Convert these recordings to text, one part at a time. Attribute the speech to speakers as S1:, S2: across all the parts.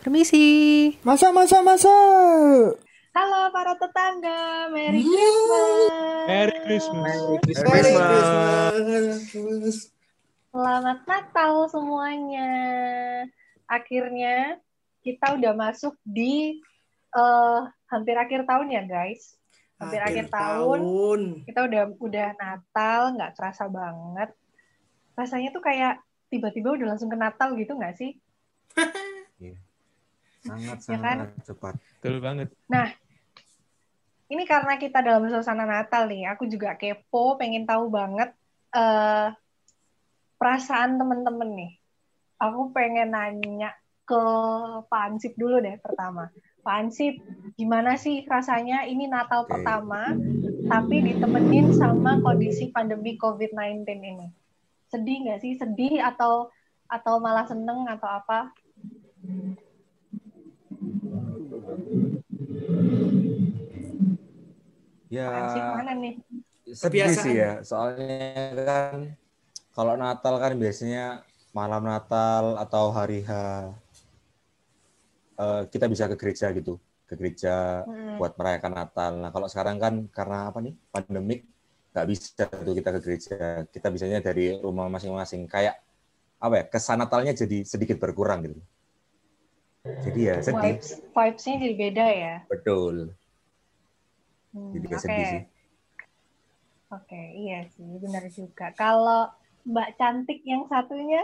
S1: Permisi.
S2: Masa, masa, masa.
S3: Halo para tetangga, Merry Christmas.
S4: Merry Christmas.
S2: Merry Christmas.
S3: Selamat Natal semuanya. Akhirnya kita udah masuk di eh, hampir akhir tahun ya guys. Hampir akhir, tahun. Kita udah udah Natal, nggak kerasa banget. Rasanya tuh kayak tiba-tiba udah langsung ke Natal gitu nggak sih?
S2: Sangat,
S3: Ya kan?
S2: sangat cepat.
S4: Betul banget.
S3: Ini karena kita dalam suasana Natal nih, aku juga kepo, pengen tahu banget eh, perasaan temen-temen nih. Aku pengen nanya ke Pak Ansip dulu deh pertama. Pak Ansip, gimana sih rasanya ini Natal
S2: Oke.
S3: pertama, tapi ditemenin sama kondisi pandemi COVID-19 ini? Sedih nggak sih? Sedih atau atau malah seneng atau apa?
S2: Ya,
S3: Pak Ansip mana nih?
S2: sedih
S5: Kebiasaan.
S2: sih ya. Soalnya kan kalau Natal kan biasanya malam Natal atau hari H eh, kita bisa ke gereja gitu, ke gereja
S3: Hmm.
S2: buat merayakan Natal. Nah kalau sekarang kan karena apa nih pandemik nggak bisa tuh kita ke gereja. Kita bisanya dari rumah masing-masing. Kayak apa ya kesan Natalnya jadi sedikit berkurang gitu. Jadi ya sedih,
S3: Vibes, vibes-nya jadi beda ya.
S2: betul.
S3: Hmm,
S2: Jadi sedih sih.
S3: Oke, iya sih, benar juga. Kalau Mbak cantik yang satunya,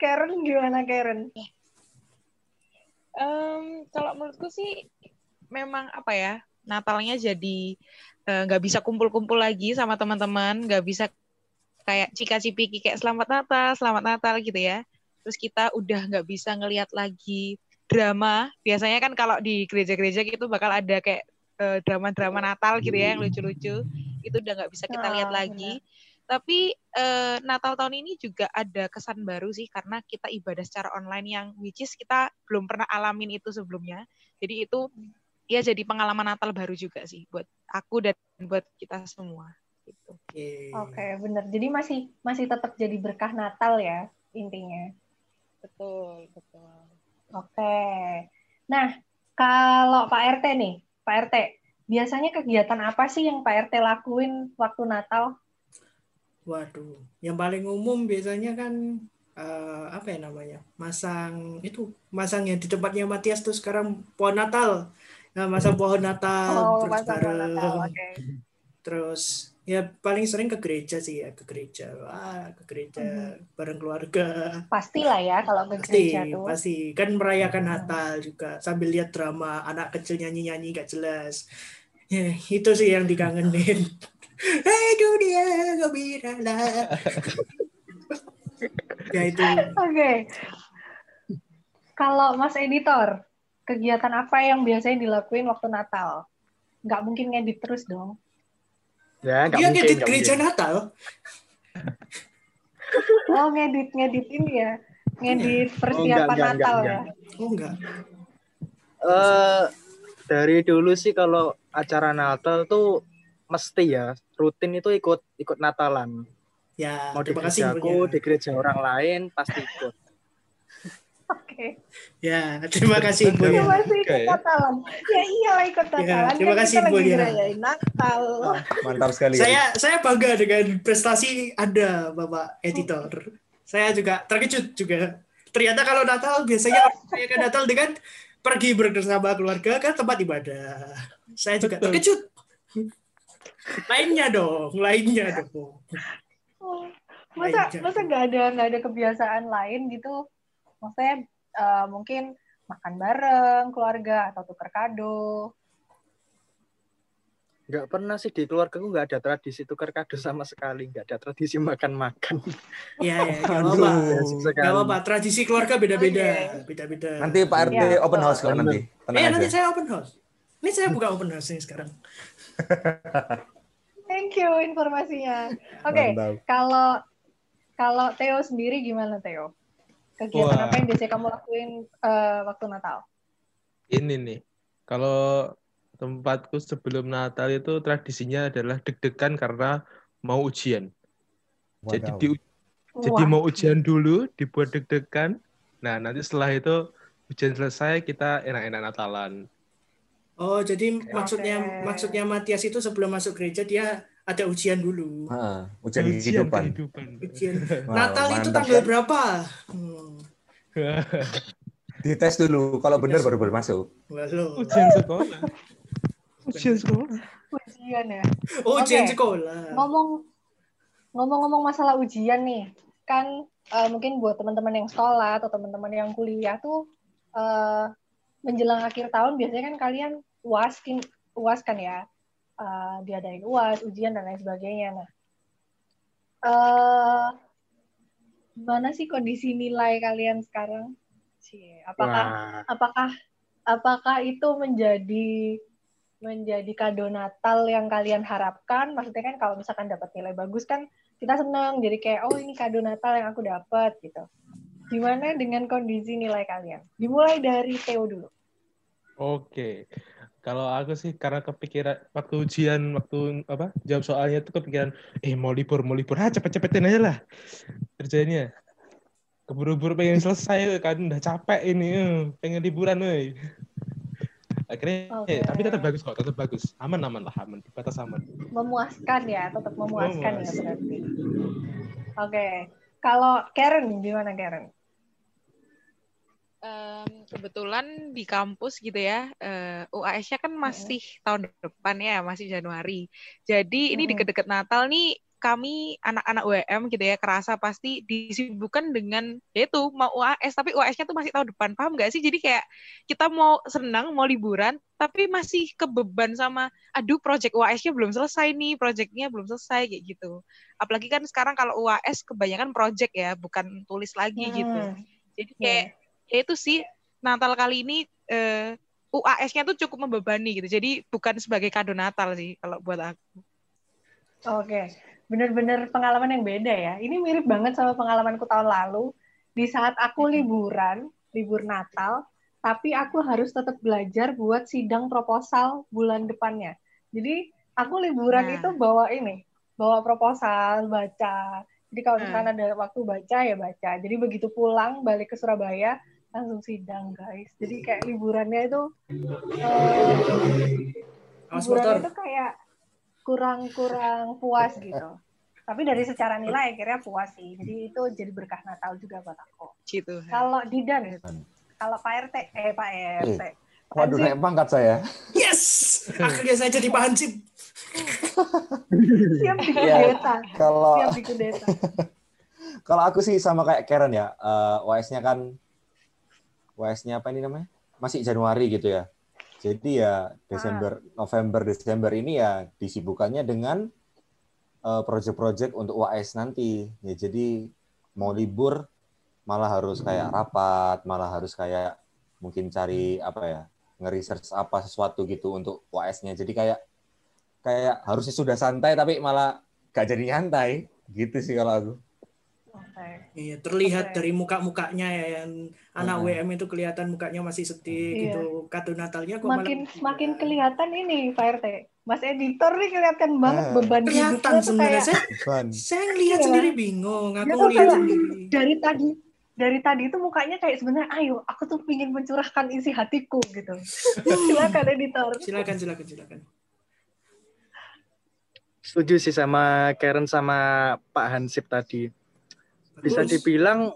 S3: Karen gimana Karen?
S6: Em, kalau menurutku sih memang apa ya Natalnya jadi eh, nggak bisa kumpul-kumpul lagi sama teman-teman, nggak bisa kayak cika-cipiki kayak selamat Natal, selamat Natal gitu ya. Terus kita udah nggak bisa ngelihat lagi drama. Biasanya kan kalau di gereja-gereja gitu bakal ada kayak drama-drama Natal gitu ya yang lucu-lucu. Itu udah nggak bisa kita lihat
S3: Ah,
S6: lagi. Tapi eh, Natal tahun ini juga ada kesan baru sih karena kita ibadah secara online yang which is kita belum pernah alamin itu sebelumnya. Jadi itu ya jadi pengalaman Natal baru juga sih buat aku dan buat kita semua. Gitu.
S3: Oke, benar. Jadi masih masih tetap jadi berkah Natal ya intinya.
S6: Betul, betul.
S3: Oke. Nah, kalau Pak RT nih, Pak RT, biasanya kegiatan apa sih yang Pak RT lakuin waktu Natal?
S5: Waduh, yang paling umum biasanya kan eh, apa ya namanya? Masang itu, masang yang di tempatnya Matias tuh sekarang pohon Natal. Nah, masang pohon Natal
S3: Oh,
S5: terus
S3: masa
S5: bareng.
S3: Natal, oke.
S5: Terus ya paling sering ke gereja sih ya, ke gereja. Wah, ke gereja bareng keluarga.
S3: Pastilah ya kalau ke
S5: Pasti,
S3: gereja tuh.
S5: pasti. Kan merayakan Natal juga sambil lihat drama anak kecil nyanyi-nyanyi gak jelas. Ya, itu sih yang dikangenin. Hei dunia gembiralah. ya itu.
S3: Oke. Kalau Mas Editor, kegiatan apa yang biasanya dilakuin waktu Natal? Nggak mungkin ngedit terus dong.
S7: Ya, nggak
S5: Dia
S7: mungkin.
S5: ngedit
S7: nggak
S5: gereja
S7: mungkin.
S5: Natal.
S3: Oh, ngedit, ngedit ini ya. Ngedit
S7: Oh,
S3: persiapan
S7: enggak, enggak,
S3: Natal
S7: enggak,
S3: ya.
S5: Oh enggak.
S7: Eh, dari dulu sih kalau acara Natal tuh mesti ya rutin itu ikut ikut Natalan.
S5: Ya,
S7: Mau di gerejaku,
S5: infonya.
S7: di gereja orang lain pasti ikut.
S3: Oke.
S5: Ya, terima kasih
S3: Terima
S5: infonya.
S3: kasih ikut. Natalan. Ya iyalah ikut Natalan.
S5: terima
S3: kan
S5: kasih,
S3: kita
S5: Bu,
S3: lagi
S5: ya.
S3: ngerayain Natal.
S2: Mantap sekali. ya.
S5: Saya saya bangga dengan prestasi Anda, Bapak editor. Saya juga terkejut juga. Ternyata kalau Natal biasanya orang merayakan Natal dengan pergi bersama keluarga ke tempat ibadah. Saya juga
S4: Betul.
S5: terkejut. Lainnya dong, lainnya dong.
S3: masa
S5: Aja.
S3: masa nggak ada nggak ada kebiasaan lain gitu maksudnya eh, mungkin makan bareng keluarga atau tukar kado
S7: Nggak pernah sih di keluargaku nggak ada tradisi tukar kado sama sekali. Nggak ada tradisi makan-makan.
S5: Ya, ya, nggak apa-apa.
S7: Basic sekali.
S5: Nggak apa-apa. Tradisi keluarga beda-beda,
S3: Oke.
S5: beda-beda.
S2: Nanti Pak RT
S3: Ya,
S2: open house kalau nanti. Tenang
S5: Eh,
S2: aja.
S5: nanti saya open house. Ini saya buka open house nih sekarang.
S3: thank you informasinya oke
S2: Mantap.
S3: kalau kalau Theo sendiri gimana Theo kegiatan
S4: Wah.
S3: apa yang biasanya kamu lakuin eh, waktu Natal
S4: Ini nih, kalau tempatku sebelum Natal itu tradisinya adalah deg-degan karena mau ujian. Jadi
S2: Wadaw.
S4: di, jadi
S3: Wah,
S4: mau ujian dulu, dibuat deg-degan. Nah, nanti setelah itu ujian selesai kita enak-enak Natalan.
S5: Oh, jadi maksudnya
S3: Oke.
S5: maksudnya Matias itu sebelum masuk gereja dia ada ujian dulu.
S2: Heeh, ujian kehidupan.
S4: kehidupan.
S5: Ujian.
S2: Wow,
S5: Natal itu
S2: mantap,
S5: tanggal
S2: kan?
S5: berapa? Hmm.
S2: Dites dulu, kalau benar baru boleh masuk.
S4: Ujian sekolah. Ujian sekolah.
S3: Ujian ya.
S5: Oh, ujian sekolah.
S3: Ngomong ngomong-ngomong masalah ujian nih, kan eh, mungkin buat teman-teman yang sekolah atau teman-teman yang kuliah tuh eh, menjelang akhir tahun biasanya kan kalian uas uas kan ya, Eh, diadain uas, ujian dan lain sebagainya. Nah, eh gimana sih kondisi nilai kalian sekarang? Cie, apakah
S7: Wah,
S3: apakah apakah itu menjadi menjadi kado Natal yang kalian harapkan? Maksudnya kan kalau misalkan dapat nilai bagus kan kita senang jadi kayak oh ini kado Natal yang aku dapat gitu. Gimana dengan kondisi nilai kalian? Dimulai dari Theo dulu.
S4: Oke. Kalau aku sih karena kepikiran waktu ujian, waktu apa jawab soalnya tuh kepikiran, eh mau libur, mau libur, ah cepet-cepetin aja lah kerjanya. Keburu-buru pengen selesai kan, udah capek ini, eh, pengen liburan, woi. Akhirnya,
S3: Oke.
S4: eh, tapi tetap bagus kok, tetap bagus, aman aman lah, aman, batas aman.
S3: Memuaskan ya, tetap memuaskan ya
S4: Memuaskan.
S3: berarti. Oke. Kalau Karen gimana Karen?
S6: Em, kebetulan di kampus gitu ya, eh, UAS-nya kan masih tahun depan ya, masih Januari. Jadi ini
S3: Mm-mm.
S6: deket-deket Natal nih, kami anak-anak UM gitu ya, kerasa pasti disibukkan dengan ya itu mau UAS, tapi UAS-nya tuh masih tahun depan, paham nggak sih? Jadi kayak kita mau senang, mau liburan, tapi masih kebeban sama, aduh project UAS-nya belum selesai nih, project-nya belum selesai kayak gitu. Apalagi kan sekarang kalau UAS kebanyakan project ya, bukan tulis lagi gitu.
S3: Hmm,
S6: Jadi
S3: iya.
S6: kayak ya itu sih Natal kali ini eh, UAS-nya tuh cukup membebani gitu. Jadi bukan sebagai kado Natal sih kalau buat aku.
S3: Oke, bener-bener pengalaman yang beda ya. Ini mirip banget sama pengalamanku tahun lalu. Di saat aku liburan, libur Natal, tapi aku harus tetap belajar buat sidang proposal bulan depannya. Jadi aku liburan
S6: Nah.
S3: itu bawa ini, bawa proposal, baca. Jadi kalau
S6: Hmm.
S3: misalkan ada waktu baca ya baca. Jadi begitu pulang balik ke Surabaya langsung sidang guys. Jadi kayak liburannya itu eh,
S5: Awas
S3: liburannya
S5: motor.
S3: itu kayak kurang-kurang puas gitu. Tapi dari secara nilai akhirnya puas sih. Jadi itu jadi berkah Natal juga buat aku.
S6: Gitu.
S3: Kalau Didan, kalau Pak RT, eh Pak RT,
S2: Waduh,
S3: Hansip,
S2: naik pangkat saya.
S5: Yes! Akhirnya saya jadi Pak Hansip.
S3: siap
S2: Iya.
S3: dikudeta,
S2: Kalau
S3: siap
S2: kalau aku sih sama kayak Karen ya, eh, UAS-nya kan UAS-nya apa ini namanya? Masih Januari gitu ya. Jadi ya Desember, November, Desember ini ya disibukannya dengan eh, project-project untuk UAS nanti. Ya jadi mau libur malah harus kayak rapat, malah harus kayak mungkin cari apa ya, nge-research apa sesuatu gitu untuk UAS-nya. Jadi kayak kayak harusnya sudah santai tapi malah gak jadi nyantai gitu sih kalau aku.
S3: Oke.
S5: Iya, terlihat
S3: Oke.
S5: dari muka-mukanya ya yang anak
S2: Hmm.
S5: WM itu kelihatan mukanya masih sedih
S3: Iya.
S5: gitu. Kado Natalnya kok
S3: Makin
S5: malah
S3: semakin kelihatan ini Pak RT. Mas editor nih kelihatan banget
S2: Ah.
S3: beban
S5: kelihatan sebenarnya.
S3: kayak
S5: Saya, saya ngelihat
S3: Iya.
S5: sendiri bingung. Aku ngelihat
S3: kayak-
S5: sendiri.
S3: dari tadi dari tadi itu mukanya kayak sebenarnya ayo aku tuh pingin mencurahkan isi hatiku gitu. Silakan editor.
S5: Silakan, silakan, silakan.
S7: setuju sih sama Karen sama Pak Hansip tadi. Bisa dibilang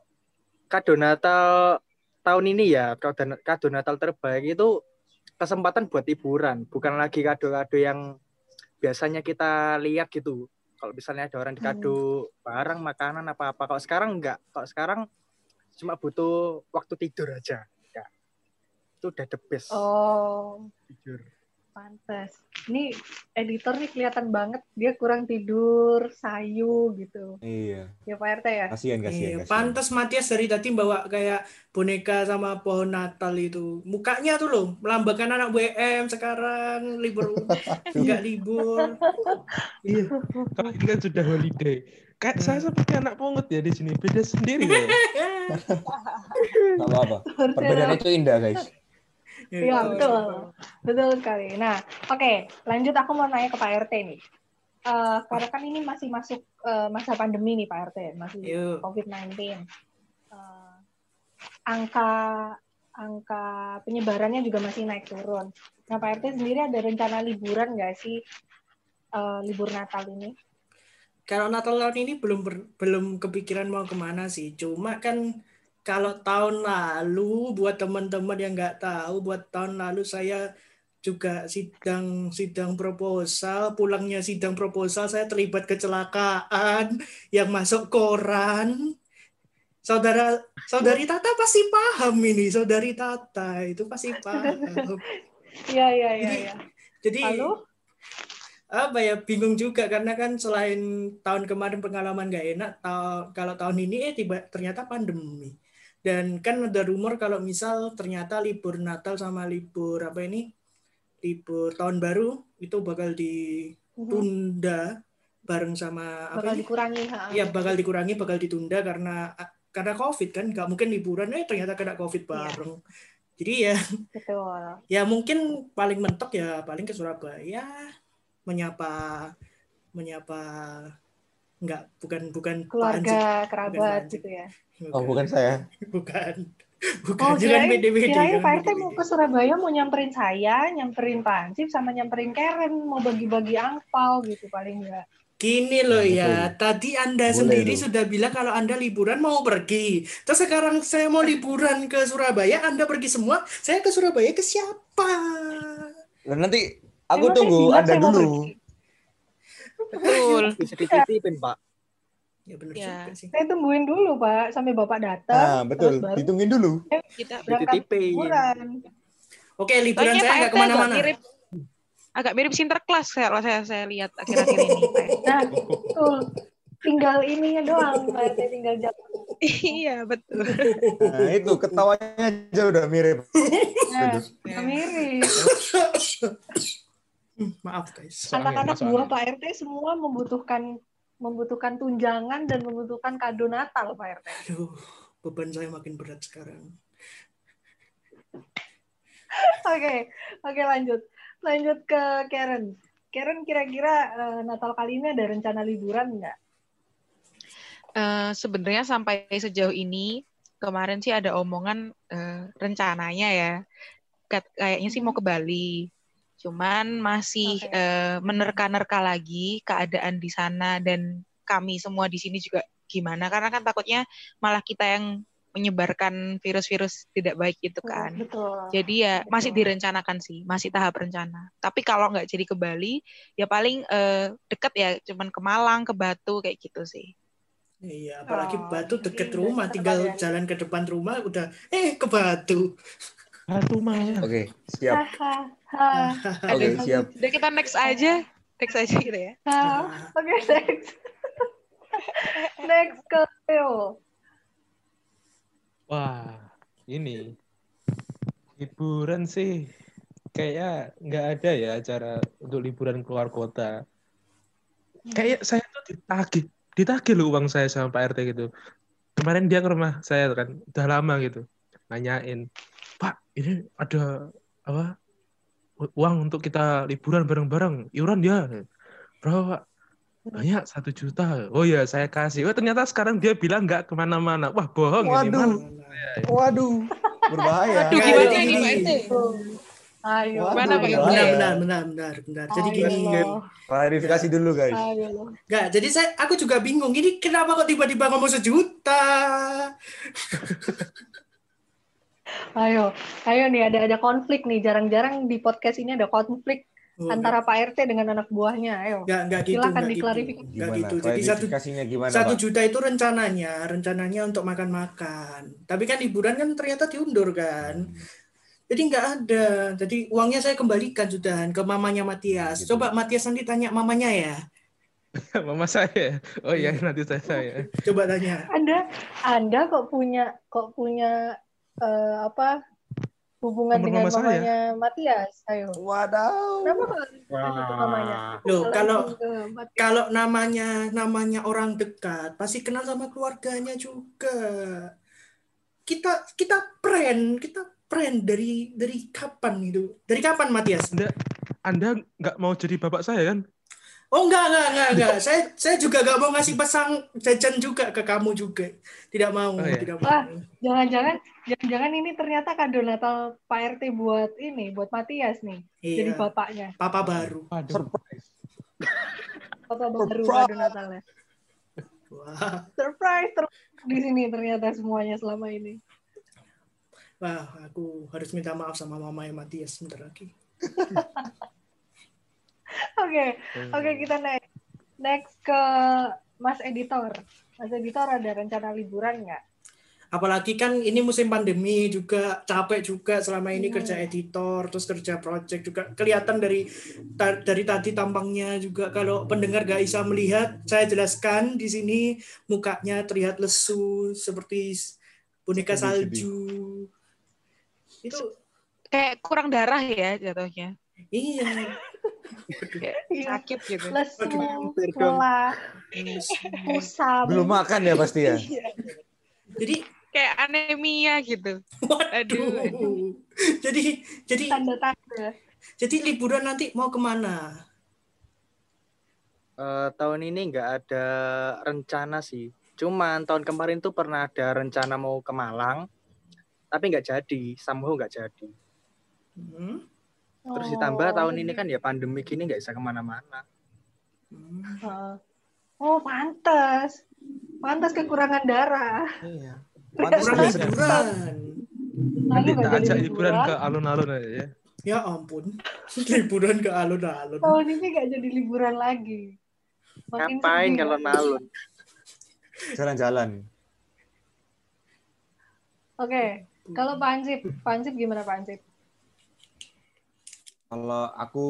S7: kado Natal tahun ini ya, kado, kado Natal terbaik itu kesempatan buat hiburan, bukan lagi kado-kado yang biasanya kita lihat gitu. Kalau misalnya ada orang dikado barang, makanan apa-apa. Kalau sekarang enggak. Kalau sekarang cuma butuh waktu tidur aja. Ya. Itu udah the best.
S3: Oh,
S7: Tidur.
S3: Pantas. Ini editor nih kelihatan banget dia kurang tidur, sayu gitu.
S2: Iya.
S3: Ya Pak RT ya.
S2: Kasihan, kasihan,
S5: Iya,
S2: kasihan.
S5: pantas Matias dari tadi bawa kayak boneka sama pohon Natal itu. Mukanya tuh loh, melambangkan anak WM sekarang libur enggak libur.
S4: Iya. Kalau ini kan sudah holiday. Kayak saya seperti anak pungut ya di sini, beda sendiri ya.
S2: Apa-apa. Perbedaan itu indah, guys.
S3: Iya betul, betul sekali. Nah, oke, lanjut aku mau nanya ke Pak RT nih. Eh, karena kan ini masih masuk eh, masa pandemi nih Pak RT, masih
S5: Yuk.
S3: COVID-19. Eh, angka angka penyebarannya juga masih naik turun. Nah, Pak RT sendiri ada rencana liburan nggak sih eh, libur Natal ini?
S5: Kalau Natal tahun ini belum ber- belum kepikiran mau ke mana sih. Cuma kan kalau tahun lalu buat teman-teman yang nggak tahu, buat tahun lalu saya juga sidang sidang proposal, pulangnya sidang proposal saya terlibat kecelakaan yang masuk koran. Saudara saudari Tata pasti paham ini, saudari Tata itu pasti paham.
S3: Iya, iya, iya.
S5: Jadi-
S3: iya.
S5: Jadi
S3: Lalu?
S5: apa ya bingung juga karena kan selain tahun kemarin pengalaman nggak enak ta- kalau tahun ini eh tiba ternyata pandemi dan kan ada rumor kalau misal ternyata libur Natal sama libur apa ini libur tahun baru itu bakal ditunda bareng sama apa
S3: Bakal dikurangi. ha.
S5: ya bakal dikurangi bakal ditunda karena karena covid kan nggak mungkin liburan eh ternyata kena covid bareng jadi ya
S3: Betul.
S5: ya mungkin paling mentok ya paling ke Surabaya menyapa menyapa enggak bukan bukan Pak Anji.
S3: Keluarga, kerabat
S5: Anji.
S3: gitu ya.
S2: Oh, bukan saya.
S5: bukan bukan
S3: Oh,
S5: jangan
S3: kirain,
S5: beda-beda
S3: kirain
S5: jangan
S3: Pak RT mau ke Surabaya mau nyamperin saya, nyamperin Pak Ansip, sama nyamperin Karen, mau bagi-bagi angpau gitu paling enggak.
S5: Gini loh
S2: Nah,
S5: ya, tadi Anda
S2: Boleh
S5: sendiri
S2: tuh.
S5: sudah bilang kalau Anda liburan mau pergi. Terus sekarang saya mau liburan ke Surabaya, Anda pergi semua, saya ke Surabaya ke siapa?
S2: Lah nanti aku
S3: Emang
S2: tunggu Anda dulu.
S3: pergi.
S6: Betul.
S7: Bisa dititipin, Pak.
S5: Ya benar
S6: Ya.
S5: juga sih.
S3: Saya tungguin dulu Pak, sampai Bapak datang.
S2: Nah, betul.
S3: baru
S2: Ditungguin dulu.
S6: Kita
S3: berangkat
S7: Dititipin.
S5: Oke, liburan
S6: Soalnya
S5: saya
S6: Pak
S5: nggak
S6: RT agak
S5: ke mana-mana.
S6: mirip agak mirip Sinterklas kalau saya saya lihat akhir-akhir ini.
S3: Nah, betul. Tinggal ininya doang, Pak RT tinggal jam.
S6: iya betul.
S2: Nah, itu ketawanya aja udah mirip.
S3: Nah,
S6: Ya.
S3: mirip.
S5: Hmm, Maaf guys.
S3: Anak-anak buah. Pak RT semua membutuhkan membutuhkan tunjangan dan membutuhkan kado Natal Pak RT.
S5: Aduh, beban saya makin berat sekarang.
S3: Oke, oke lanjut. Lanjut ke Karen. Karen kira-kira eh, Natal kali ini ada rencana liburan nggak?
S6: Eh, sebenarnya sampai sejauh ini kemarin sih ada omongan eh, rencananya ya Kat- kayaknya sih mau ke Bali cuman masih
S3: Oke.
S6: eh, menerka-nerka lagi keadaan di sana dan kami semua di sini juga gimana karena kan takutnya malah kita yang menyebarkan virus-virus tidak baik itu kan
S3: Betul.
S6: jadi ya
S3: Betul.
S6: masih direncanakan sih, masih tahap rencana. Tapi kalau nggak jadi ke Bali, ya paling eh, deket ya, cuman ke Malang, ke Batu kayak gitu sih.
S5: Iya, apalagi
S3: Oh,
S5: Batu deket
S3: udah
S5: rumah,
S3: cepet
S5: tinggal
S3: ya.
S5: jalan ke depan rumah udah eh ke Batu.
S4: Batu Malang.
S2: Oke, siap.
S3: Hahaha.
S2: Oke,
S6: Aduh.
S2: siap.
S6: Udah kita next aja, next aja gitu ya.
S3: Oke, next. next ke Theo.
S4: Wah, ini liburan sih kayaknya nggak ada ya acara untuk liburan keluar kota. Kayak saya tuh ditagih, ditagih loh uang saya sama Pak RT gitu. Kemarin dia ke rumah saya kan, udah lama gitu, nanyain, Pak, ini ada apa uang untuk kita liburan bareng-bareng, iuran dia berapa Pak? Banyak satu juta. Oh ya saya kasih. Oh ternyata sekarang dia bilang nggak ke mana-mana. Wah bohong ini
S2: Waduh.
S4: mana?
S2: Waduh, berbahaya.
S6: Aduh,
S5: Nggak,
S6: gimana ini Pak
S5: gini.
S6: RT?
S3: Ayo.
S2: Waduh,
S6: Mana, Pak?
S5: Benar, benar, benar, benar, benar. Jadi
S3: Ayo
S5: gini,
S3: loh.
S2: Klarifikasi dulu guys.
S5: Enggak, jadi saya aku juga bingung. Ini kenapa kok tiba-tiba ngomong sejuta?
S3: Ayo, ayo nih ada ada konflik nih. Jarang-jarang di podcast ini ada konflik
S5: Oh,
S3: antara Pak RT dengan anak buahnya. Ayo.
S5: enggak, enggak gitu,
S3: Silakan
S5: enggak gitu.
S3: diklarifikasi.
S5: Enggak gitu. Jadi satu
S2: gimana,
S5: satu juta itu rencananya, rencananya untuk makan-makan. Tapi kan liburan kan ternyata diundur kan. Jadi nggak ada. Jadi uangnya saya kembalikan sudah ke mamanya Matias.
S2: Gitu.
S5: Coba Matias nanti tanya mamanya ya.
S4: Mama saya. Oh iya nanti saya saya.
S5: Coba tanya.
S3: Anda Anda kok punya kok punya eh, apa hubungan
S4: Nomor
S3: dengan
S4: mama saya.
S3: mamanya Matias? Ayo.
S2: Wadaw.
S3: Kenapa kalau mamanya?
S5: Loh, kalau
S3: Matias.
S5: kalau namanya namanya orang dekat pasti kenal sama keluarganya juga. Kita kita friend, kita friend dari dari kapan itu? Dari kapan Matias?
S4: Anda Anda nggak mau jadi bapak saya kan?
S5: Oh enggak, enggak, enggak, enggak. Saya saya juga enggak mau ngasih pasang jajan juga ke kamu juga. Tidak mau,
S4: Oh, iya.
S5: tidak
S3: Wah.
S5: mau.
S3: Jangan-jangan jangan-jangan ini ternyata kado Natal Pak RT buat ini, buat Matias nih. Jadi
S5: Iya.
S3: bapaknya.
S5: Papa baru.
S4: Waduh.
S2: Surprise.
S3: Bapak baru
S2: Surprise.
S3: kado Natalnya.
S5: Wah,
S3: Surprise ter di sini ternyata semuanya selama ini.
S5: wah, aku harus minta maaf sama mama yang Matias sebentar lagi.
S3: Oke, oke kita next. Next ke Mas Editor. Mas Editor ada rencana liburan nggak?
S5: Apalagi kan ini musim pandemi juga capek juga selama ini
S3: Hmm.
S5: kerja editor terus kerja project juga kelihatan dari ta- dari tadi tampangnya juga kalau pendengar gak bisa melihat saya jelaskan di sini mukanya terlihat lesu seperti boneka salju itu
S6: Kayak kurang darah ya jatuhnya.
S5: iya
S3: Iya.
S6: Sakit gitu.
S3: Lesu,
S5: Aduh,
S3: lelah, kusam.
S2: Belum makan ya pasti ya.
S3: Iya.
S5: jadi
S6: Kayak anemia gitu. Aduh,
S5: waduh jadi jadi
S3: Tanda-tanda.
S5: jadi liburan nanti mau ke mana
S7: Eh, tahun ini nggak ada rencana sih. Cuman tahun kemarin tuh pernah ada rencana mau ke Malang, tapi nggak jadi, somehow nggak jadi.
S5: Hmm,
S7: Terus
S3: Oh,
S7: ditambah tahun ini
S3: jadi-
S7: kan ya pandemi gini nggak bisa ke
S5: mana-mana.
S3: hmm. Oh, pantas. Pantas kekurangan darah.
S7: Iya.
S2: Pantas
S5: liburan
S4: Nanti
S3: jadi
S4: ajak liburan ke alun-alun aja ya.
S5: ya ampun liburan ke alun-alun
S3: Tahun ini nggak jadi liburan lagi. Makin
S7: Ngapain
S3: sedih.
S7: kalau nalun?
S2: Jalan-jalan.
S3: Oke, kalau Pak Ansip, Pak Ansip gimana Pak Ansip?
S2: Kalau aku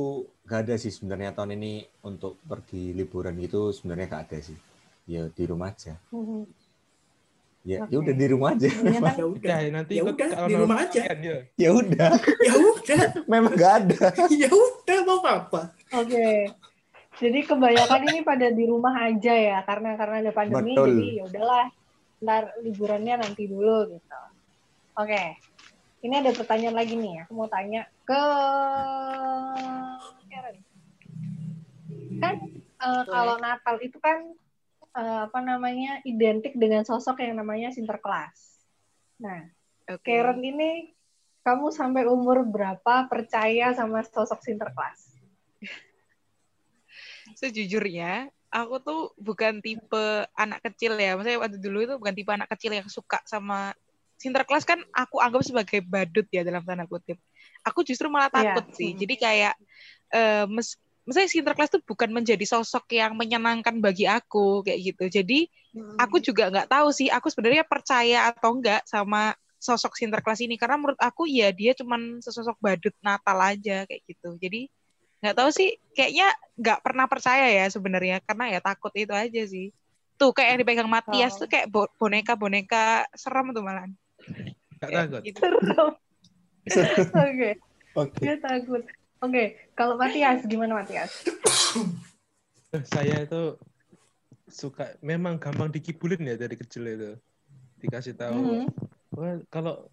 S2: gak ada sih sebenarnya tahun ini untuk pergi liburan gitu sebenarnya gak ada sih. Ya di rumah aja.
S3: Mhm.
S2: Ya,
S3: Oke.
S2: ya udah di rumah aja.
S3: Iya
S5: ya udah
S4: Ya, nanti
S5: Ya
S4: ikut
S5: udah, di rumah aja.
S4: ya.
S2: Ya udah,
S5: ya udah
S2: memang gak ada.
S5: ya udah mau apa
S3: Oke. Jadi kebanyakan ini pada di rumah aja ya, karena karena ada pandemi,
S2: Betul.
S3: jadi ya udahlah, ntar liburannya nanti dulu gitu. Oke. Ini ada pertanyaan lagi nih, aku mau tanya ke Karen. Kan eh, kalau Natal itu kan eh, apa namanya identik dengan sosok yang namanya Sinterklas. Nah,
S6: Oke.
S3: Karen ini kamu sampai umur berapa percaya sama sosok Sinterklas?
S6: Sejujurnya, aku tuh bukan tipe anak kecil ya. Maksudnya waktu dulu itu bukan tipe anak kecil yang suka sama Sinterklas kan aku anggap sebagai badut ya dalam tanda kutip. Aku justru malah
S3: Iya.
S6: takut sih.
S3: Hmm.
S6: Jadi kayak eh mes, maksudnya Sinterklas tuh bukan menjadi sosok yang menyenangkan bagi aku kayak gitu. Jadi aku juga nggak tahu sih aku sebenarnya percaya atau enggak sama sosok Sinterklas ini karena menurut aku ya dia cuman sesosok badut Natal aja kayak gitu. Jadi nggak tahu sih kayaknya nggak pernah percaya ya sebenarnya karena ya takut itu aja sih. Tuh kayak yang dipegang Matias
S3: Oh.
S6: tuh kayak bo- boneka-boneka serem tuh malah.
S4: Gak
S6: Kayak
S4: takut.
S6: gitu.
S3: Oke,
S2: Oke.
S3: dia takut. Oke, kalau Matias gimana Matias?
S4: Eh, Saya itu suka memang gampang dikibulin ya dari kecil itu. Dikasih tahu,
S3: Mhm.
S4: wah kalau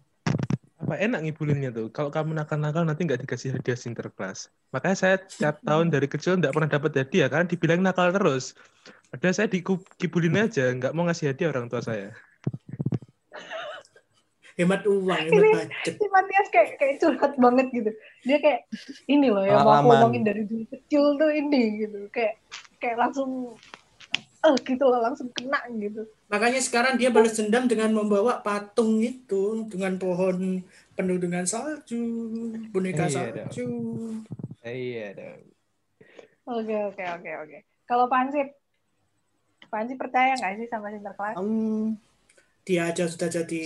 S4: apa enak ngibulinnya tuh. Kalau kamu nakal-nakal nanti nggak dikasih hadiah Sinterklas. Makanya saya tiap tahun dari kecil nggak pernah dapat hadiah karena dibilang nakal terus. Padahal saya dikibulin aja, nggak mau ngasih hadiah orang tua saya.
S5: Hemat uang hemat
S3: Ini-
S5: budget
S3: Si Matias kayak kayak curhat banget gitu. Dia kayak ini loh yang mau ngomongin dari dulu kecil tuh ini gitu. Kayak kayak langsung eh gitu loh langsung kena gitu.
S5: makanya sekarang dia balas dendam dengan membawa patung itu dengan pohon penuh dengan salju boneka
S4: Iya,
S5: salju
S4: Iya dong.
S3: Oke oke oke oke. Kalau Pansip, Pansip percaya nggak sih sama Sinterklas?
S2: Hmm,
S5: dia aja sudah jadi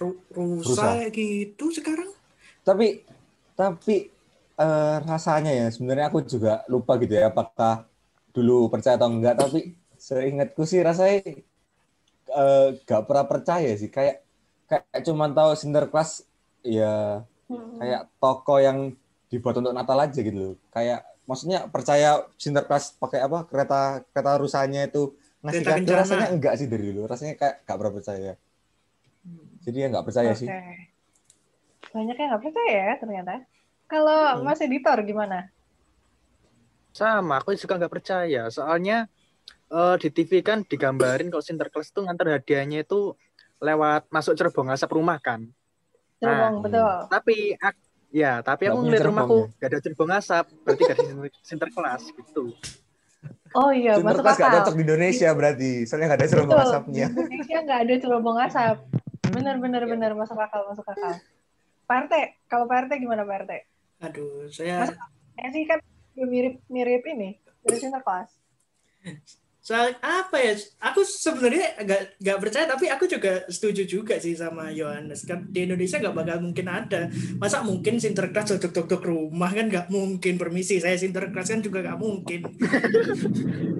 S5: ru-
S2: Rusa.
S5: rusa gitu sekarang
S2: tapi tapi eh, rasanya ya sebenarnya aku juga lupa gitu ya apakah dulu percaya atau enggak tapi seingatku sih rasanya eh, gak pernah percaya sih kayak kayak cuman tahu Sinterklas ya
S3: Hmm.
S2: kayak toko yang dibuat untuk Natal aja gitu loh. Kayak maksudnya percaya Sinterklas pakai apa kereta kereta rusanya itu ngasih
S5: kencana.
S2: rasanya enggak sih dari dulu. Rasanya kayak gak pernah percaya. Jadi ya nggak percaya
S3: Oke.
S2: sih.
S3: Banyak yang nggak percaya ya ternyata. Kalau
S5: Hmm.
S3: Mas Editor gimana?
S7: Sama, aku juga nggak percaya. Soalnya eh, di TV kan digambarin kalau Sinterklas tuh ngantar hadiahnya itu lewat masuk cerobong asap rumah kan.
S3: Cerobong,
S2: Nah,
S3: betul.
S7: Tapi ak- ya, tapi aku ngeliat rumahku
S2: ya?
S7: gak ada cerobong asap, berarti gak ada Sinter- Sinterklas gitu.
S3: Oh iya, masuk
S2: Sinterklas nggak
S3: akal.
S2: cocok di Indonesia berarti, soalnya nggak ada cerobong
S3: Betul.
S2: asapnya.
S3: Di Indonesia nggak ada cerobong asap. Bener, bener, bener. Masuk akal, masuk akal. Pak RT, kalau Pak RT gimana Pak RT?
S5: Aduh, saya
S3: Ya sih kan mirip-mirip ini, dari Sinterklas.
S5: soal apa ya? Aku sebenarnya agak nggak percaya, tapi aku juga setuju juga sih sama Yohanes. Kan di Indonesia nggak bakal mungkin ada. Masa mungkin Sinterklas dok-dok rumah kan nggak mungkin. Permisi, saya Sinterklas kan juga nggak mungkin.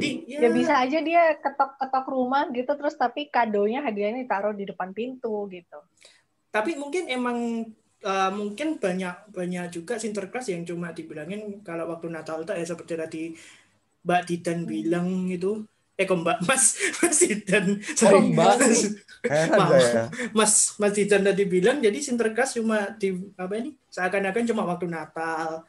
S5: Jadi ya,
S3: Ya bisa aja dia ketok-ketok rumah gitu, terus tapi kadonya hadiahnya ditaruh di depan pintu gitu.
S5: tapi mungkin emang uh, mungkin banyak banyak juga Sinterklas yang cuma dibilangin kalau waktu Natal itu ya seperti tadi Mbak Didan bilang itu eh kok Mbak? Mas Mas Didan. Sorry.
S2: Mbak?
S5: Mas,
S2: saya.
S5: Mas Mas Didan tadi bilang jadi Sinterklas cuma di apa ini? Seakan-akan cuma waktu Natal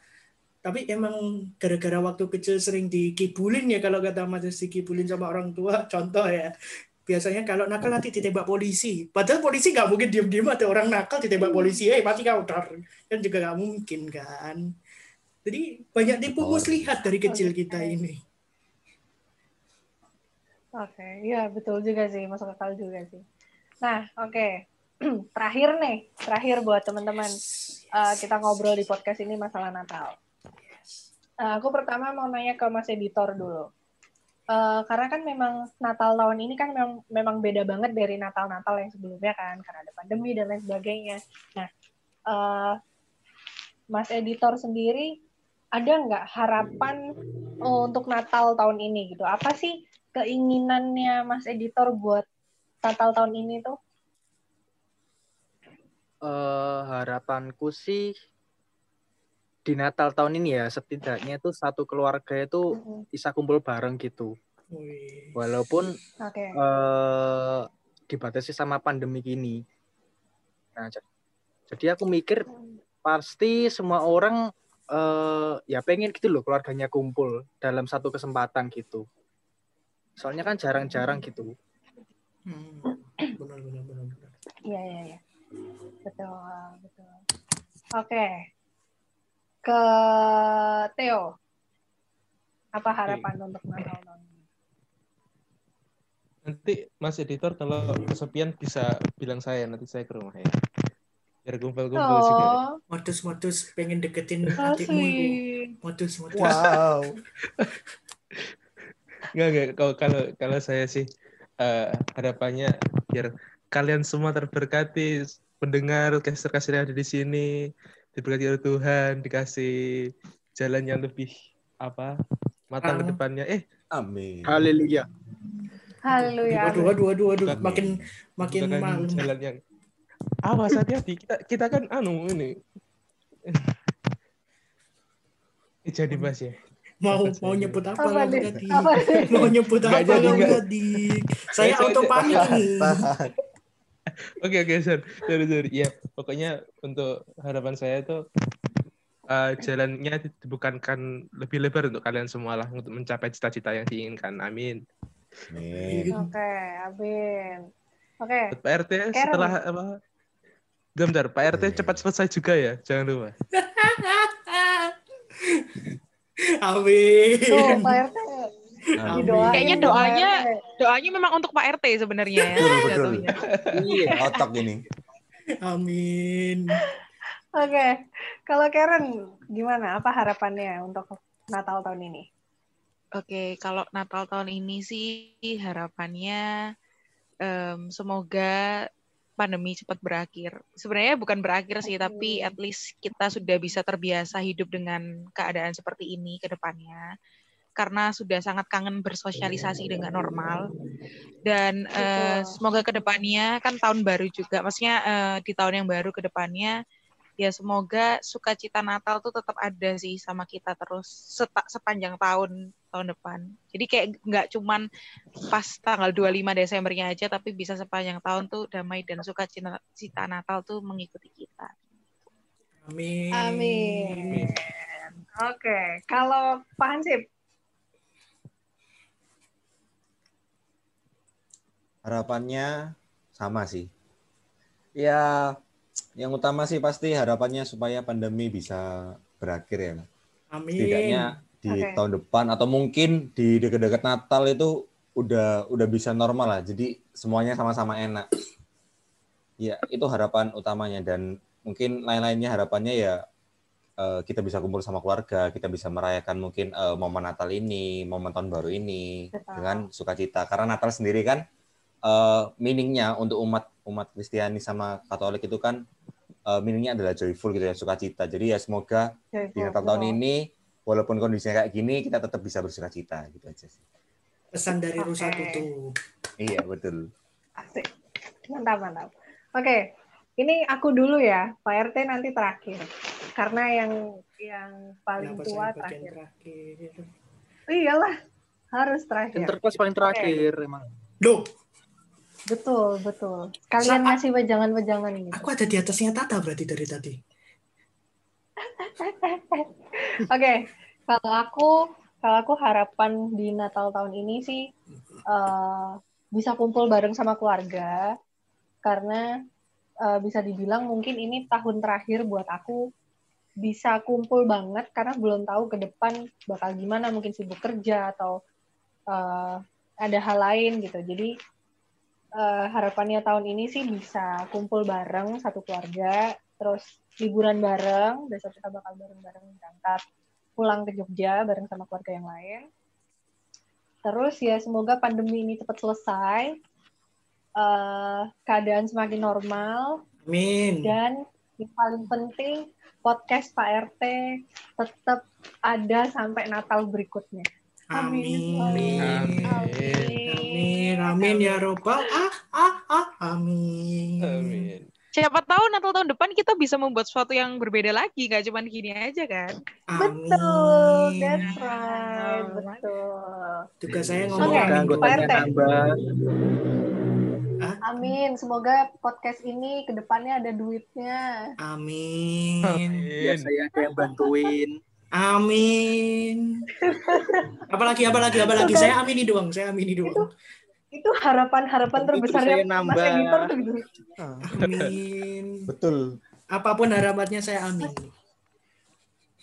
S5: tapi emang gara-gara waktu kecil sering dikibulin ya kalau kata Mas dikibulin sama orang tua contoh ya biasanya kalau nakal nanti ditembak polisi padahal polisi nggak mungkin diem-diem ada orang nakal ditembak polisi eh mati kau dar kan juga nggak mungkin kan jadi banyak tipu
S2: Oh.
S5: muslihat dari kecil kita ini
S3: Oke, iya betul juga sih, masuk akal juga sih. Nah, oke. terakhir nih, terakhir buat teman-teman. Eh, kita ngobrol di podcast ini masalah Natal. Eh, aku pertama mau nanya ke Mas Editor dulu. Eh, karena kan memang Natal tahun ini kan memang, memang beda banget dari Natal-Natal yang sebelumnya kan, karena ada pandemi dan lain sebagainya. Nah, eh, Mas Editor sendiri ada nggak harapan untuk Natal tahun ini gitu? Apa sih keinginannya Mas Editor buat Natal tahun ini tuh?
S7: Eh, harapanku sih di Natal tahun ini ya setidaknya itu satu keluarga itu bisa kumpul bareng gitu. Walaupun
S3: Oke.
S7: eh dibatasi sama pandemi gini. Nah, jadi aku mikir pasti semua orang eh ya pengen gitu loh keluarganya kumpul dalam satu kesempatan gitu. Soalnya kan jarang-jarang gitu.
S5: Hmm. benar benar benar benar
S3: Iya, iya, iya. Betul, betul. Oke. Ke Theo. Apa harapan untuk Natal tahun ini?
S4: Nanti Mas Editor kalau kesepian bisa bilang saya, nanti saya ke rumah ya. Biar kumpul-kumpul juga.
S3: Oh,
S5: modus-modus pengen deketin adikmu itu
S3: asik.
S5: modus-modus
S2: Wow.
S4: Enggak, enggak. Kalau kalau kalau saya sih eh, harapannya biar kalian semua terberkati pendengar kasir-kasir yang ada di sini diberkati oleh Tuhan, dikasih jalan yang lebih apa matang ke
S5: Terang.
S4: depannya. Eh,
S2: Amin.
S7: Haleluya.
S3: Haleluya.
S5: Waduh, waduh, waduh, waduh, makin makin malu.
S4: jalan yang awas hati-hati kita kita kan anu ini Eh, jadi mas ya
S5: Mau
S4: Bakat
S5: mau nyebut apa
S3: Apa
S5: kamu
S3: nih?
S5: tadi?
S3: Apa nih?
S5: Mau nyebut apa kamu tadi? Saya
S4: Saya-
S5: auto panik ini.
S4: Oke oke sorry sorry sorry. Ya pokoknya untuk harapan saya itu eh, jalannya dibukakan lebih lebar untuk kalian semua lah untuk mencapai cita-cita yang diinginkan. Amin.
S2: Amin.
S3: Oke, amin. Oke,
S4: Buat Pak RT setelah apa? Bentar, Pak RT
S2: Iya.
S4: cepat selesai juga ya, jangan lupa.
S5: Amin.
S3: tuh Pak RT. Didoain
S6: Kayaknya doanya. Doanya memang untuk Pak RT sebenarnya ya.
S2: Betul, betul.
S6: jatuhnya.
S7: Iya.
S2: Otak ini.
S5: Amin.
S3: Oke, kalau Karen gimana? Apa harapannya untuk Natal tahun ini?
S6: Oke, kalau Natal tahun ini sih harapannya em, semoga pandemi cepat berakhir. Sebenarnya bukan berakhir sih, tapi at least kita sudah bisa terbiasa hidup dengan keadaan seperti ini ke depannya. Karena sudah sangat kangen bersosialisasi dengan normal. Dan
S3: Betul.
S6: semoga ke depannya kan tahun baru juga, maksudnya eh, di tahun yang baru ke depannya ya semoga sukacita Natal tuh tetap ada sih sama kita terus seta- sepanjang tahun tahun depan. Jadi kayak nggak cuman pas tanggal 25 Desembernya aja, tapi bisa sepanjang tahun tuh damai dan sukacita cita Natal tuh mengikuti kita.
S5: Amin.
S3: Amin. Oke, kalau Pak Hansip,
S2: Harapannya sama sih. Ya, yang utama sih pasti harapannya supaya pandemi bisa berakhir ya.
S5: Amin.
S2: Setidaknya di
S3: Oke.
S2: tahun depan atau mungkin di dekat-dekat Natal itu udah udah bisa normal lah. Jadi semuanya sama-sama enak. Ya, itu harapan utamanya dan mungkin lain-lainnya harapannya ya eh, kita bisa kumpul sama keluarga, kita bisa merayakan mungkin eh, momen Natal ini, momen tahun baru ini
S3: Betul.
S2: dengan sukacita. Karena Natal sendiri kan eh, meaningnya untuk umat umat Kristiani sama Katolik itu kan eh, meaningnya adalah joyful gitu ya, sukacita. Jadi ya semoga di Natal tahun ini walaupun kondisinya kayak gini kita tetap bisa bersukacita gitu aja sih.
S5: Pesan dari
S3: Oke.
S5: Rusa Tutu.
S2: Iya betul.
S3: Asik. Mantap, mantap. Oke, ini aku dulu ya, Pak RT nanti terakhir. Karena yang yang paling
S5: Kenapa
S3: tua terakhir.
S5: terakhir?
S3: Iyalah, harus terakhir.
S7: Yang terkuat paling terakhir emang.
S5: Loh,
S3: Betul, betul. Kalian
S5: Sa-
S3: ngasih wejangan-wejangan gitu.
S5: aku ada di atasnya Tata berarti dari tadi.
S3: Oke, kalau aku kalau aku harapan di Natal tahun ini sih eh, bisa kumpul bareng sama keluarga karena eh, bisa dibilang mungkin ini tahun terakhir buat aku bisa kumpul banget karena belum tahu ke depan bakal gimana mungkin sibuk kerja atau eh, ada hal lain gitu. Jadi eh, harapannya tahun ini sih bisa kumpul bareng satu keluarga, terus liburan bareng, besok kita bakal bareng-bareng berangkat pulang ke Jogja bareng sama keluarga yang lain. Terus ya semoga pandemi ini cepat selesai, eh, keadaan semakin normal,
S5: Amin.
S3: dan yang paling penting podcast Pak RT tetap ada sampai Natal berikutnya.
S5: Amin.
S4: Amin.
S5: Amin. Amin ya robbal. Ah, ah, ah. Amin.
S4: Amin.
S6: Siapa tahu Natal tahun depan kita bisa membuat sesuatu yang berbeda lagi, nggak cuma gini aja kan?
S5: Amin.
S3: Betul, that's right, betul.
S5: Tugas saya ngomong amin.
S7: anggotanya nambah.
S3: Amin. Semoga podcast ini ke depannya ada duitnya.
S5: Amin.
S7: Biar saya ada yang bantuin.
S5: Amin. Apalagi, apalagi, apalagi. Saya amini doang. Saya amini doang.
S3: Itu harapan-harapan
S7: Itu
S3: terbesarnya
S7: saya
S3: Mas
S7: nambah.
S3: Editor tuh gitu.
S5: Amin.
S2: Betul.
S5: Apa pun harapannya saya amin.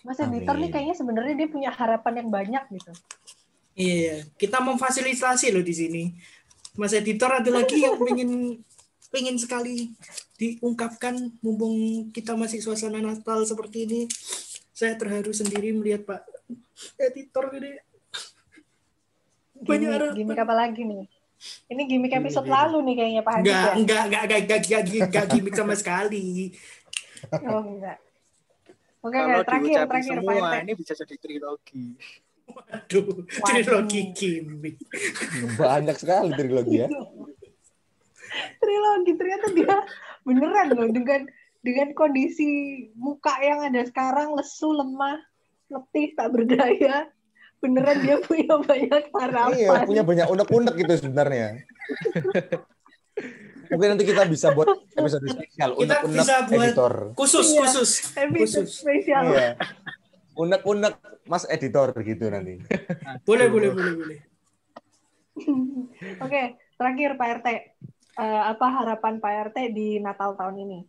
S3: Mas Editor nih
S2: Amin.
S3: kayaknya sebenarnya dia punya harapan yang banyak gitu.
S5: Iya, kita memfasilitasi loh di sini. Mas editor ada lagi yang pengen pengen sekali diungkapkan mumpung kita masih suasana Natal seperti ini. Saya terharu sendiri melihat Pak editor ini. Banyak harapan.
S3: gimik apa lagi nih? Ini gimik
S5: Gimik,
S3: episode
S5: gimik.
S3: lalu nih kayaknya Pak Haji
S5: Enggak,
S3: ya?
S5: enggak, enggak, enggak, enggak, enggak, enggak, gimmick sama sekali.
S3: Oh enggak. Oke,
S7: Kalau
S3: oke, terakhir, terakhir Pak
S7: semua,
S3: RT.
S7: ini bisa jadi trilogi.
S5: Aduh, trilogi gimmick.
S2: Banyak sekali trilogi ya.
S3: Trilogi ternyata dia beneran loh dengan dengan kondisi muka yang ada sekarang lesu, lemah, letih, tak berdaya. Beneran dia punya banyak harapan.
S2: Iya, punya banyak unek-unek gitu sebenarnya. Mungkin nanti kita bisa buat episode spesial
S5: Kita
S2: unek-unek
S5: bisa buat
S2: editor.
S5: Khusus,
S3: Iya.
S5: khusus,
S3: Episode
S5: khusus.
S3: spesial.
S2: Iya. Unek-unek Mas editor gitu nanti.
S5: Boleh, boleh, boleh, boleh.
S3: Oke, terakhir Pak RT. Eh, apa harapan Pak RT di Natal tahun ini?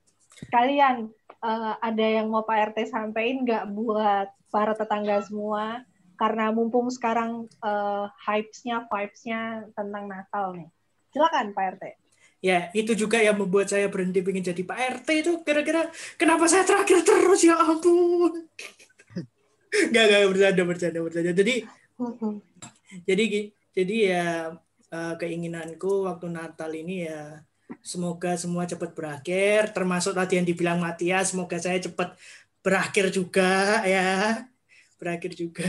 S3: Kalian eh, ada yang mau Pak RT sampaikan nggak buat para tetangga semua? Karena mumpung sekarang eh, hypes-nya, vibes-nya tentang Natal nih. Silakan Pak RT.
S5: Ya, itu juga yang membuat saya berhenti pengen jadi Pak RT itu kira-kira kenapa saya terakhir terus ya ampun. Gak, gak bercanda, bercanda, bercanda. Jadi, jadi, jadi ya eh, keinginanku waktu Natal ini ya semoga semua cepat berakhir. Termasuk tadi yang dibilang Matias, semoga saya cepat berakhir juga ya, berakhir juga.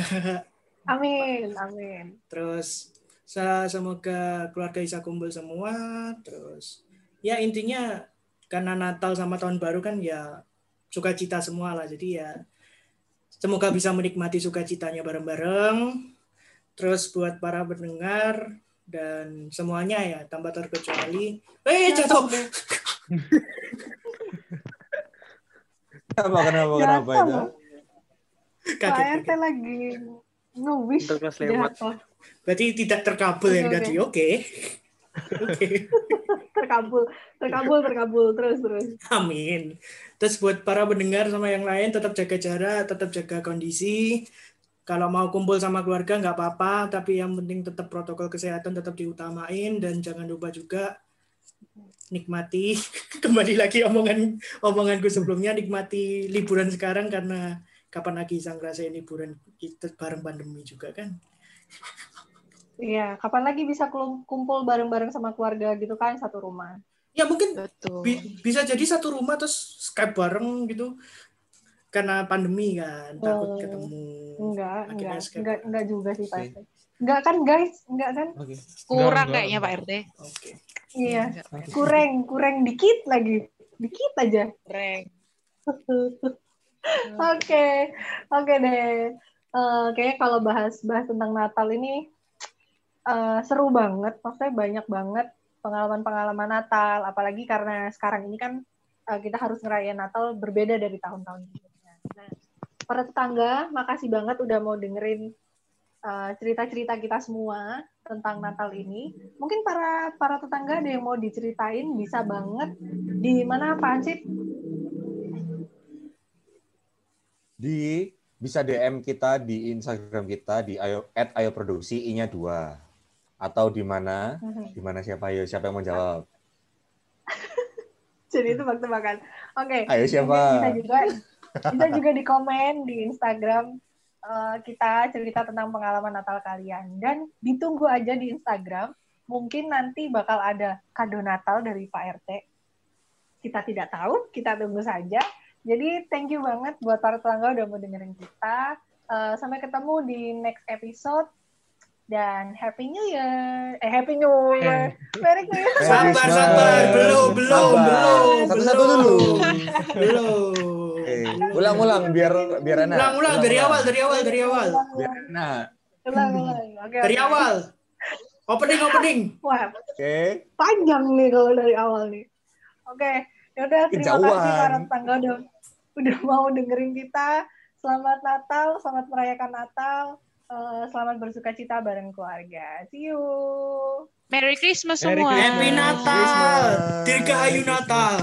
S3: Amin, amin.
S5: Terus sa- semoga keluarga bisa kumpul semua. Terus ya intinya karena Natal sama Tahun Baru kan ya sukacita semua lah. Jadi ya semoga bisa menikmati sukacitanya bareng-bareng. Terus buat para pendengar dan semuanya ya tanpa terkecuali. Eh jatuh.
S2: Kenapa kenapa
S3: Jatuh
S2: kenapa itu?
S3: Loh. Pak
S5: Kaget,
S3: RT
S5: kaget.
S3: lagi nge-wish
S7: lewat.
S3: jatuh.
S5: Berarti tidak terkabul yang
S3: Oke,
S5: tadi. Oke. Oke.
S3: terkabul, terkabul, terkabul terus terus.
S5: Amin. Terus buat para pendengar sama yang lain tetap jaga jarak, tetap jaga kondisi. Kalau mau kumpul sama keluarga nggak apa-apa, tapi yang penting tetap protokol kesehatan tetap diutamain dan jangan lupa juga nikmati kembali lagi omongan omonganku sebelumnya nikmati liburan sekarang karena kapan lagi bisa ngerasain liburan kita bareng pandemi juga kan.
S3: Iya, kapan lagi bisa kumpul bareng-bareng sama keluarga gitu kan satu rumah.
S5: Ya mungkin
S6: Betul.
S5: bi- bisa jadi satu rumah terus Skype bareng gitu karena pandemi kan takut
S3: Oh.
S5: ketemu.
S3: Enggak,
S5: Akhirnya
S3: enggak,
S5: Skype.
S3: enggak, enggak juga sih Pak. Enggak kan guys, enggak kan?
S2: Oke.
S6: Kurang
S4: Enggak,
S6: kayaknya
S4: enggak.
S6: Pak RT.
S5: Oke.
S3: Iya,
S6: Enggak, Pak RT.
S3: kurang, kurang dikit lagi, dikit aja.
S6: Kurang.
S3: Oke, oke deh. Eh, kayaknya kalau bahas bahas tentang Natal ini eh, seru banget, maksudnya banyak banget pengalaman-pengalaman Natal, apalagi karena sekarang ini kan eh, kita harus ngerayain Natal berbeda dari tahun-tahun sebelumnya. Nah, para tetangga, makasih banget udah mau dengerin cerita-cerita kita semua tentang Natal ini. Mungkin para para tetangga ada yang mau diceritain, bisa banget di mana Pak Ansip?
S2: Di bisa DM kita di Instagram kita di ayo at ayo produksi i-nya dua atau di mana di mana siapa ayo siapa yang mau jawab
S3: Jadi itu tebak-tebakan. Oke.
S2: ayo siapa
S3: Bisa juga bisa juga di komen di Instagram eh, kita cerita tentang pengalaman Natal kalian dan ditunggu aja di Instagram. Mungkin nanti bakal ada kado Natal dari Pak RT. Kita tidak tahu, kita tunggu saja. Jadi thank you banget buat para tetangga udah mau dengerin kita. Eh, sampai ketemu di next episode dan Happy New Year. Eh Happy New Year. Merry Christmas.
S2: Merry
S5: Sabar, sabar, belum, belum, belum,
S2: Satu-satu
S5: belum.
S2: dulu.
S5: Belum.
S2: Oke, ulang-ulang biar biar enak.
S5: Ulang, ulang dari awal, dari awal, dari awal.
S2: Biar enak.
S3: Ulang, ulang. Oke,
S5: Dari awal. Opening, opening.
S3: Wah,
S2: Oke.
S3: panjang nih kalau dari awal nih. Oke, yaudah terima
S2: Kejauhan.
S3: kasih para tetangga udah udah mau dengerin kita. Selamat Natal, selamat merayakan Natal, eh, selamat bersuka cita bareng keluarga. See you.
S6: Merry Christmas
S4: Merry
S6: semua.
S4: Christmas.
S5: Happy Natal. Dirgahayu Natal.